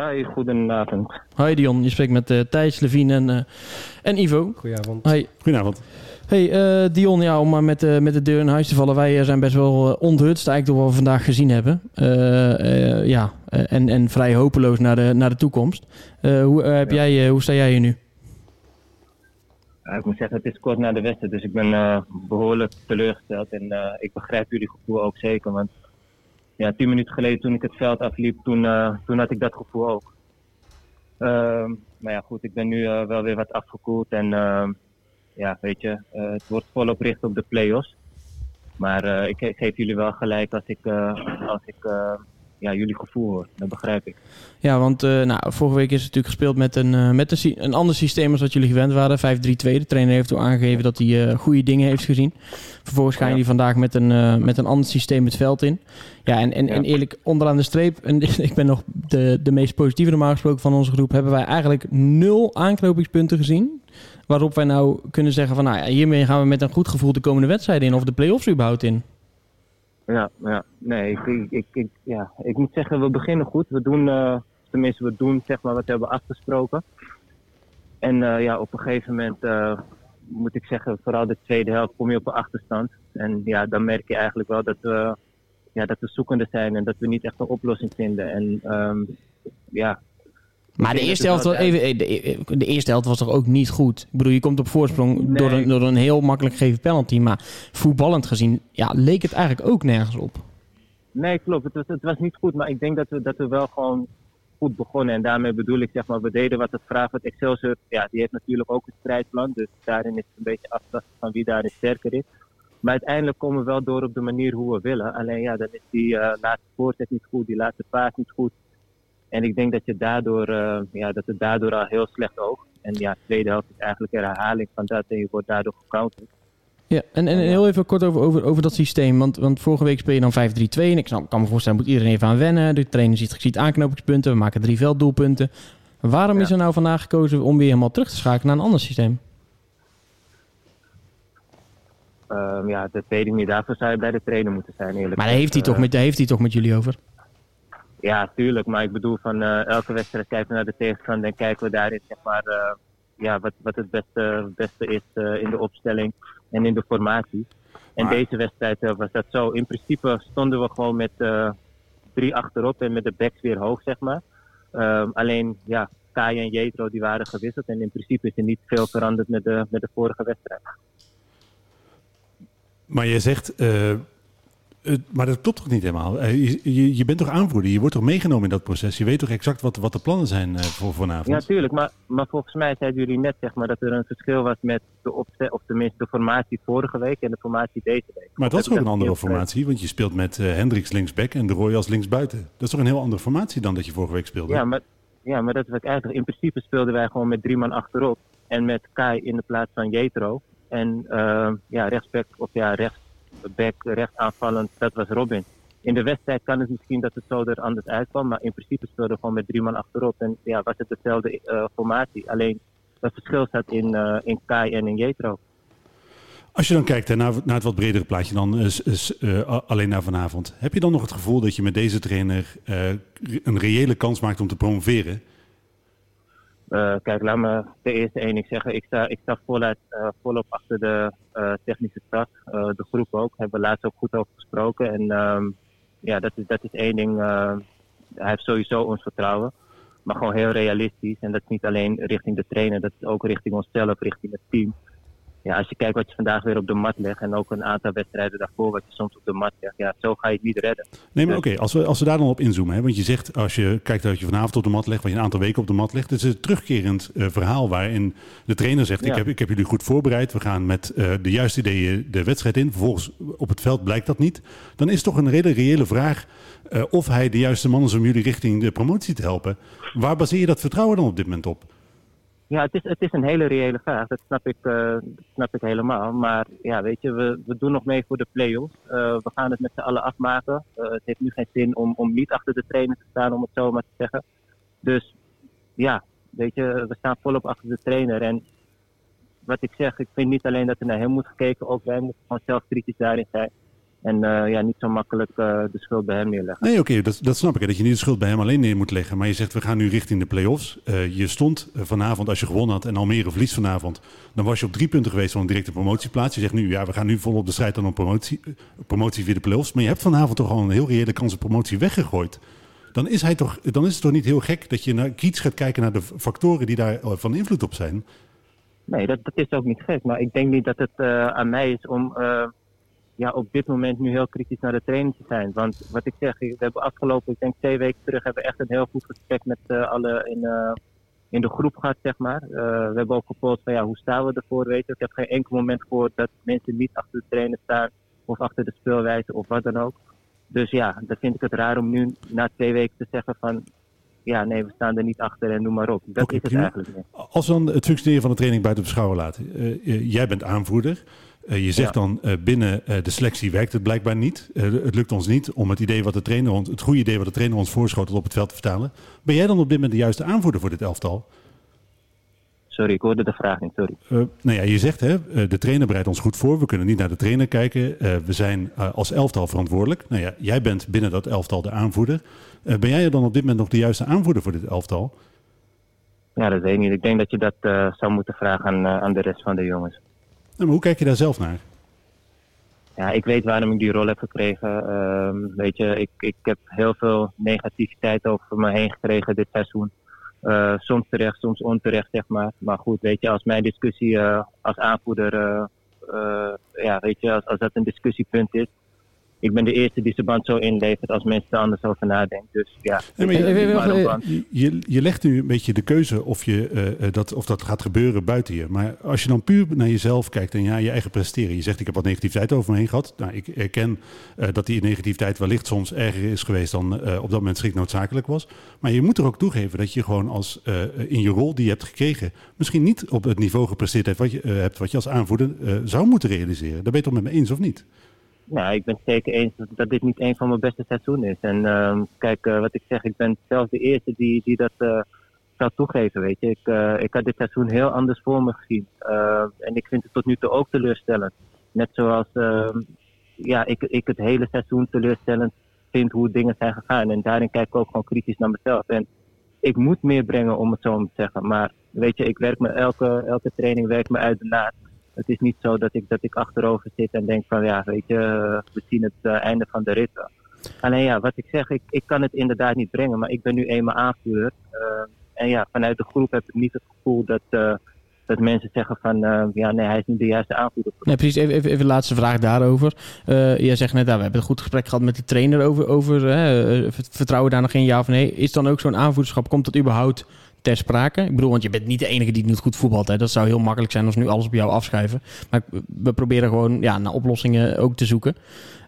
Hi, goedenavond. Hi Dion, je spreekt met uh, Thijs, Levine en, uh, en Ivo. Goedenavond. Hi. Goedenavond. Hey uh, Dion, ja, om maar met, met de deur in huis te vallen. Wij zijn best wel onthutst eigenlijk door wat we vandaag gezien hebben. ja, en, en vrij hopeloos naar de, naar de toekomst. hoe, heb ja. jij, hoe sta jij hier nu? Ja, ik moet zeggen, het is kort na de wedstrijd, dus ik ben behoorlijk teleurgesteld. En ik begrijp jullie gevoel ook zeker, want ja, tien minuten geleden toen ik het veld afliep, toen, uh, toen had ik dat gevoel ook. Uh, maar ja, goed, ik ben nu uh, wel weer wat afgekoeld. En ehm, ja, weet je, eh, het wordt volop richt op de play-offs. Maar ik, ik, geef jullie wel gelijk als ik, als ik ja, jullie gevoel hoor. Dat begrijp ik. Ja, want uh, nou, vorige week is het natuurlijk gespeeld met een, uh, met een, een ander systeem als wat jullie gewend waren. 5-3-2. De trainer heeft ook aangegeven dat hij uh, goede dingen heeft gezien. Vervolgens gaan ja. jullie vandaag met een, met een ander systeem het veld in. Ja, en, en, ja. en eerlijk, onderaan de streep, en ik ben nog de, de meest positieve normaal gesproken van onze groep, hebben wij eigenlijk nul aanknopingspunten gezien. Waarop wij nou kunnen zeggen van, nou ja, hiermee gaan we met een goed gevoel de komende wedstrijden in. Of de play-offs überhaupt in. Ja, ja. nee, ik, ik, ik, ja. ik moet zeggen, we beginnen goed. We doen, uh, tenminste, we doen zeg maar wat we hebben afgesproken. En uh, ja, op een gegeven moment uh, moet ik zeggen, vooral de tweede helft kom je op een achterstand. En ja, dan merk je eigenlijk wel dat we, ja, dat we zoekende zijn en dat we niet echt een oplossing vinden. En um, ja, maar de eerste, helft, even, de, de, eerste helft was toch ook niet goed? Ik bedoel, je komt op voorsprong nee. door, een, door een heel makkelijk gegeven penalty. Maar voetballend gezien ja, leek het eigenlijk ook nergens op. Nee, klopt. Het was, het was niet goed. Maar ik denk dat we, dat we wel gewoon goed begonnen. En daarmee bedoel ik, zeg maar, we deden wat het vraagt. Het Excelsior, ja, die heeft natuurlijk ook een strijdplan. Dus daarin is het een beetje aftasten van wie daarin sterker is. Maar uiteindelijk komen we wel door op de manier hoe we willen. Alleen ja, dan is die uh, laatste voorzet niet goed, die laatste paas niet goed. En ik denk dat, je daardoor, uh, ja, dat het daardoor al heel slecht oogt. En ja, de tweede helft is eigenlijk een herhaling van dat en je wordt daardoor gecounterd. Ja, en, en heel even kort over, over, over dat systeem. Want, want vorige week speel je dan 5-3-2. En ik kan me voorstellen, moet iedereen even aan wennen. De trainer ziet, ziet aanknopingspunten. We maken drie velddoelpunten. Waarom ja. is er nou vandaag gekozen om weer helemaal terug te schakelen naar een ander systeem? Um, ja, dat weet ik niet. Daarvoor zou je bij de trainer moeten zijn, eerlijk Maar daar heeft, hij toch met, daar heeft hij toch met jullie over? Ja, tuurlijk. Maar ik bedoel, van uh, elke wedstrijd kijken we naar de tegenstander en kijken we daarin zeg maar, uh, ja, wat, wat het beste, beste is uh, in de opstelling en in de formatie. En maar... deze wedstrijd was dat zo. In principe stonden we gewoon met drie achterop en met de backs weer hoog, zeg maar. Um, alleen, ja, Kai en Jetro die waren gewisseld en in principe is er niet veel veranderd met de, met de vorige wedstrijd. Maar je zegt maar dat klopt toch niet helemaal? Uh, je, je, je, bent toch aanvoerder? Je wordt toch meegenomen in dat proces? Je weet toch exact wat, wat de plannen zijn uh, voor vanavond? Ja, tuurlijk. Maar, maar volgens mij zeiden jullie net zeg maar, dat er een verschil was met de opzet, of tenminste de formatie vorige week en de formatie deze week. Maar dat is ook een andere formatie, want je speelt met Hendricks linksback en de Roy als linksbuiten. Dat is toch een heel andere formatie dan dat je vorige week speelde? Ja, maar, ja, maar dat is eigenlijk. In principe speelden wij gewoon met drie man achterop en met Kai in de plaats van Jetro. En ja, rechtsback, of ja, rechts back recht aanvallend, dat was Robin. In de wedstrijd kan het misschien dat het zo er anders uitkwam, maar in principe speelde gewoon met drie man achterop. En ja, was het dezelfde uh, formatie. Alleen het verschil zat in, uh, in Kai en in Jetro. Als je dan kijkt naar, naar het wat bredere plaatje dan is, is, uh, alleen naar vanavond. Heb je dan nog het gevoel dat je met deze trainer een reële kans maakt om te promoveren? Uh, kijk, laat me de eerste één zeggen. Ik sta, ik sta voluit, uh, volop achter de uh, technische staf. de groep ook. Hebben we laatst ook goed over gesproken. En um, ja, dat is, dat is één ding. hij heeft sowieso ons vertrouwen. Maar gewoon heel realistisch. En dat is niet alleen richting de trainer. Dat is ook richting onszelf, richting het team ja, als je kijkt wat je vandaag weer op de mat legt en ook een aantal wedstrijden daarvoor wat je soms op de mat legt, ja, zo ga je het niet redden. Nee, maar oké, als, we, als we daar dan op inzoomen, hè, want je zegt als je kijkt dat je vanavond op de mat legt, wat je een aantal weken op de mat legt, het is een terugkerend uh, verhaal waarin de trainer zegt, ja. ik, heb, ik heb jullie goed voorbereid, we gaan met uh, de juiste ideeën de wedstrijd in, vervolgens op het veld blijkt dat niet. Dan is toch een hele reële vraag uh, of hij de juiste man is om jullie richting de promotie te helpen. Waar baseer je dat vertrouwen dan op dit moment op? Ja, het is, het is een hele reële vraag. Dat snap ik, dat snap ik helemaal. Maar ja, weet je, we, we doen nog mee voor de play-offs. Uh, we gaan het met z'n allen afmaken. Uh, het heeft nu geen zin om, om niet achter de trainer te staan, om het zo maar te zeggen. Dus ja, weet je, we staan volop achter de trainer. En wat ik zeg, ik vind niet alleen dat er naar hem moet gekeken, ook wij moeten gewoon zelf kritisch daarin zijn. En ja, niet zo makkelijk de schuld bij hem neerleggen. Nee, oké, dat, dat snap ik. Hè, dat je niet de schuld bij hem alleen neer moet leggen. Maar je zegt, we gaan nu richting de play-offs. je stond vanavond, als je gewonnen had en Almere verliest vanavond... dan was je op drie punten geweest van een directe promotieplaats. Je zegt nu, ja, we gaan nu volop de strijd aan om promotie, promotie via de play-offs. Maar je hebt vanavond toch al een heel reële kans op promotie weggegooid dan is, hij toch, dan is het toch niet heel gek dat je naar, kritisch gaat kijken naar de factoren die daar eh, van invloed op zijn? Nee, dat, dat is ook niet gek. Maar ik denk niet dat het aan mij is om ja, op dit moment nu heel kritisch naar de training te zijn. Want wat ik zeg, we hebben afgelopen, ik denk twee weken terug, hebben we echt een heel goed gesprek met uh, alle in, in de groep gehad, zeg maar. we hebben ook gepolst van ja, hoe staan we ervoor, weet je. Ik heb geen enkel moment gehoord dat mensen niet achter de trainer staan of achter de speelwijze of wat dan ook. Dus ja, dan vind ik het raar om nu na twee weken te zeggen van... Ja, nee, we staan er niet achter en noem maar op. Dat is het eigenlijk. Als we dan het functioneren van de training buiten beschouwen laten. Jij bent aanvoerder. Uh, je zegt dan uh, binnen de selectie werkt het blijkbaar niet. het lukt ons niet om het idee wat de trainer ons, het goede idee wat de trainer ons voorschotelt op het veld te vertalen. Ben jij dan op dit moment de juiste aanvoerder voor dit elftal? Sorry, ik hoorde de vraag niet, sorry. Uh, nou ja, je zegt hè, eh, de trainer bereidt ons goed voor. We kunnen niet naar de trainer kijken. Uh, we zijn uh, als elftal verantwoordelijk. Nou ja, jij bent binnen dat elftal de aanvoerder. ben jij dan op dit moment nog de juiste aanvoerder voor dit elftal? Ja, dat weet ik niet. Ik denk dat je dat zou moeten vragen aan, aan de rest van de jongens. Hoe kijk je daar zelf naar? Ja, ik weet waarom ik die rol heb gekregen. Ehm, weet je, ik, ik heb heel veel negativiteit over me heen gekregen dit seizoen. Uh, soms terecht, soms onterecht, zeg maar. Maar goed, weet je, als mijn discussie uh, als aanvoerder, uh, ja, weet je, als, als dat een discussiepunt is, ik ben de eerste die zijn band zo inlevert als mensen er anders over nadenken. Dus ja. je, je, je, legt nu een beetje de keuze of, je, uh, dat, of dat gaat gebeuren buiten je. Maar als je dan puur naar jezelf kijkt en ja, je eigen presteren. Je zegt ik heb wat negativiteit over me heen gehad. Nou, ik erken uh, dat die negativiteit wellicht soms erger is geweest dan uh, op dat moment strikt noodzakelijk was. Maar je moet er ook toegeven dat je gewoon als in je rol die je hebt gekregen. misschien niet op het niveau gepresteerd hebt wat je, hebt wat je als aanvoerder zou moeten realiseren. Daar ben je het toch met me eens of niet? Nou, ik ben het zeker eens dat, dit niet een van mijn beste seizoenen is. En uh, kijk, uh, wat ik zeg, ik ben zelf de eerste die, die dat uh, zou toegeven, weet je. Ik, uh, ik had dit seizoen heel anders voor me gezien. en ik vind het tot nu toe ook teleurstellend. Net zoals ehm, ja, ik, ik het hele seizoen teleurstellend vind hoe dingen zijn gegaan. En daarin kijk ik ook gewoon kritisch naar mezelf. En ik moet meer brengen, om het zo te zeggen. Maar weet je, ik werk me elke, elke training werk me uit de naad het is niet zo dat ik, dat ik achterover zit en denk van ja, weet je, we zien het uh, einde van de rit. Alleen ja, wat ik zeg, ik, ik kan het inderdaad niet brengen, maar ik ben nu eenmaal aanvuurder. Uh, en ja, vanuit de groep heb ik niet het gevoel dat, uh, dat mensen zeggen van ja, nee, hij is niet de juiste aanvoerder. Nee, precies. Even, even, even laatste vraag daarover. jij zegt net, nou, we hebben een goed gesprek gehad met de trainer over, over vertrouwen daar nog geen ja of nee. Is dan ook zo'n aanvoerderschap, komt dat überhaupt ter sprake? Ik bedoel, want je bent niet de enige die niet goed voetbalt. Hè. Dat zou heel makkelijk zijn als we nu alles op jou afschuiven. Maar we proberen gewoon ja, naar oplossingen ook te zoeken.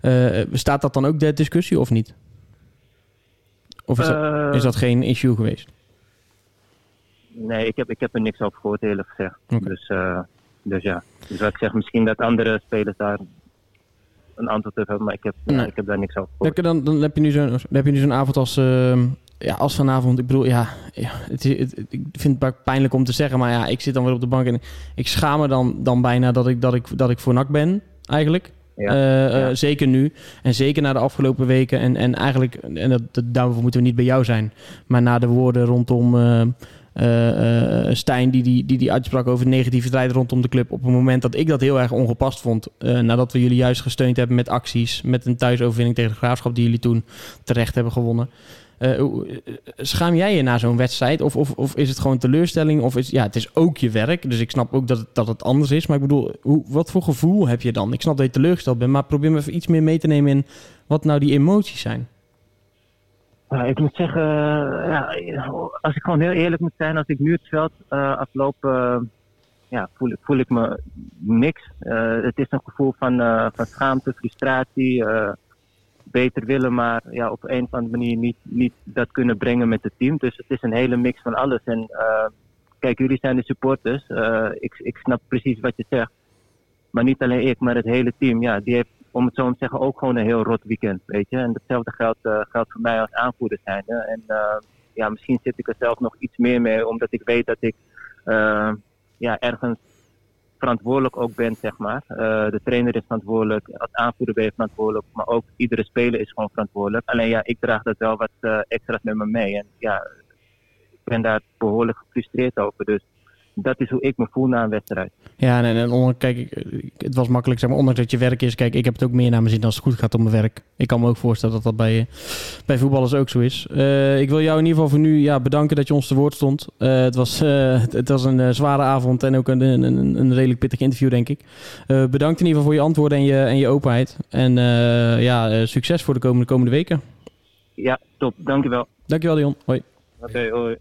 Uh, staat dat dan ook de discussie of niet? Of is, dat, eh, is dat geen issue geweest? Nee, ik heb, ik heb er niks over gehoord, eerlijk gezegd. Dus, uh, dus ja. Dus wat ik zeg, misschien dat andere spelers daar een antwoord op hebben, maar ik heb, nee. ik heb daar niks over gehoord. Dan, dan heb je nu zo'n zo avond als, uh, ja, als vanavond, ik bedoel, ja, ja het, het, ik vind het pijnlijk om te zeggen, maar ja, ik zit dan weer op de bank en ik schaam me dan, dan bijna dat ik, dat, ik, dat ik voor NAC ben, eigenlijk. Ja, uh, uh, zeker nu. En zeker na de afgelopen weken. En, en eigenlijk, en dat, dat, daarvoor moeten we niet bij jou zijn. Maar na de woorden rondom uh, Stijn, die die, die die uitsprak over negativiteit rondom de club. Op het moment dat ik dat heel erg ongepast vond. nadat we jullie juist gesteund hebben met acties. Met een thuisoverwinning tegen de graafschap die jullie toen terecht hebben gewonnen. Uh, schaam jij je na zo'n wedstrijd? Of, of, of is het gewoon teleurstelling? Of is ja, het is ook je werk. Dus ik snap ook dat het, dat het anders is. Maar ik bedoel, hoe, wat voor gevoel heb je dan? Ik snap dat je teleurgesteld bent, maar probeer me even iets meer mee te nemen in wat nou die emoties zijn. Uh, ik moet zeggen, ja, als ik gewoon heel eerlijk moet zijn, als ik nu het veld uh, afloop, ja, voel, voel ik me niks. het is een gevoel van, van schaamte, frustratie, beter willen, maar ja, op een of andere manier niet, niet dat kunnen brengen met het team. Dus het is een hele mix van alles. En uh, kijk, jullie zijn de supporters. Uh, ik, ik snap precies wat je zegt. Maar niet alleen ik, maar het hele team. Ja, die heeft, om het zo te zeggen, ook gewoon een heel rot weekend. Weet je? En datzelfde geldt, uh, geldt voor mij als aanvoerder zijn. En ja, misschien zit ik er zelf nog iets meer mee, omdat ik weet dat ik ja, ergens verantwoordelijk ook bent, zeg maar. de trainer is verantwoordelijk, als aanvoerder ben je verantwoordelijk, maar ook iedere speler is gewoon verantwoordelijk. Alleen ja, ik draag dat wel wat extra's met me mee. En ja, ik ben daar behoorlijk gefrustreerd over. Dus dat is hoe ik me voel na een wedstrijd. Ja, en, en kijk, het was makkelijk, zeg maar, ondanks dat je werk is. Kijk, ik heb het ook meer naar mijn zin als het goed gaat om mijn werk. Ik kan me ook voorstellen dat dat bij, bij voetballers ook zo is. Uh, ik wil jou in ieder geval voor nu ja, bedanken dat je ons te woord stond. Uh, het, was, uh, het was een zware avond en ook een, een, een, redelijk pittig interview, denk ik. bedankt in ieder geval voor je antwoorden en je, en je openheid. En ja, succes voor de komende, komende weken. Ja, top. Dankjewel. Dankjewel, Dion. Hoi. Oké, okay, hoi.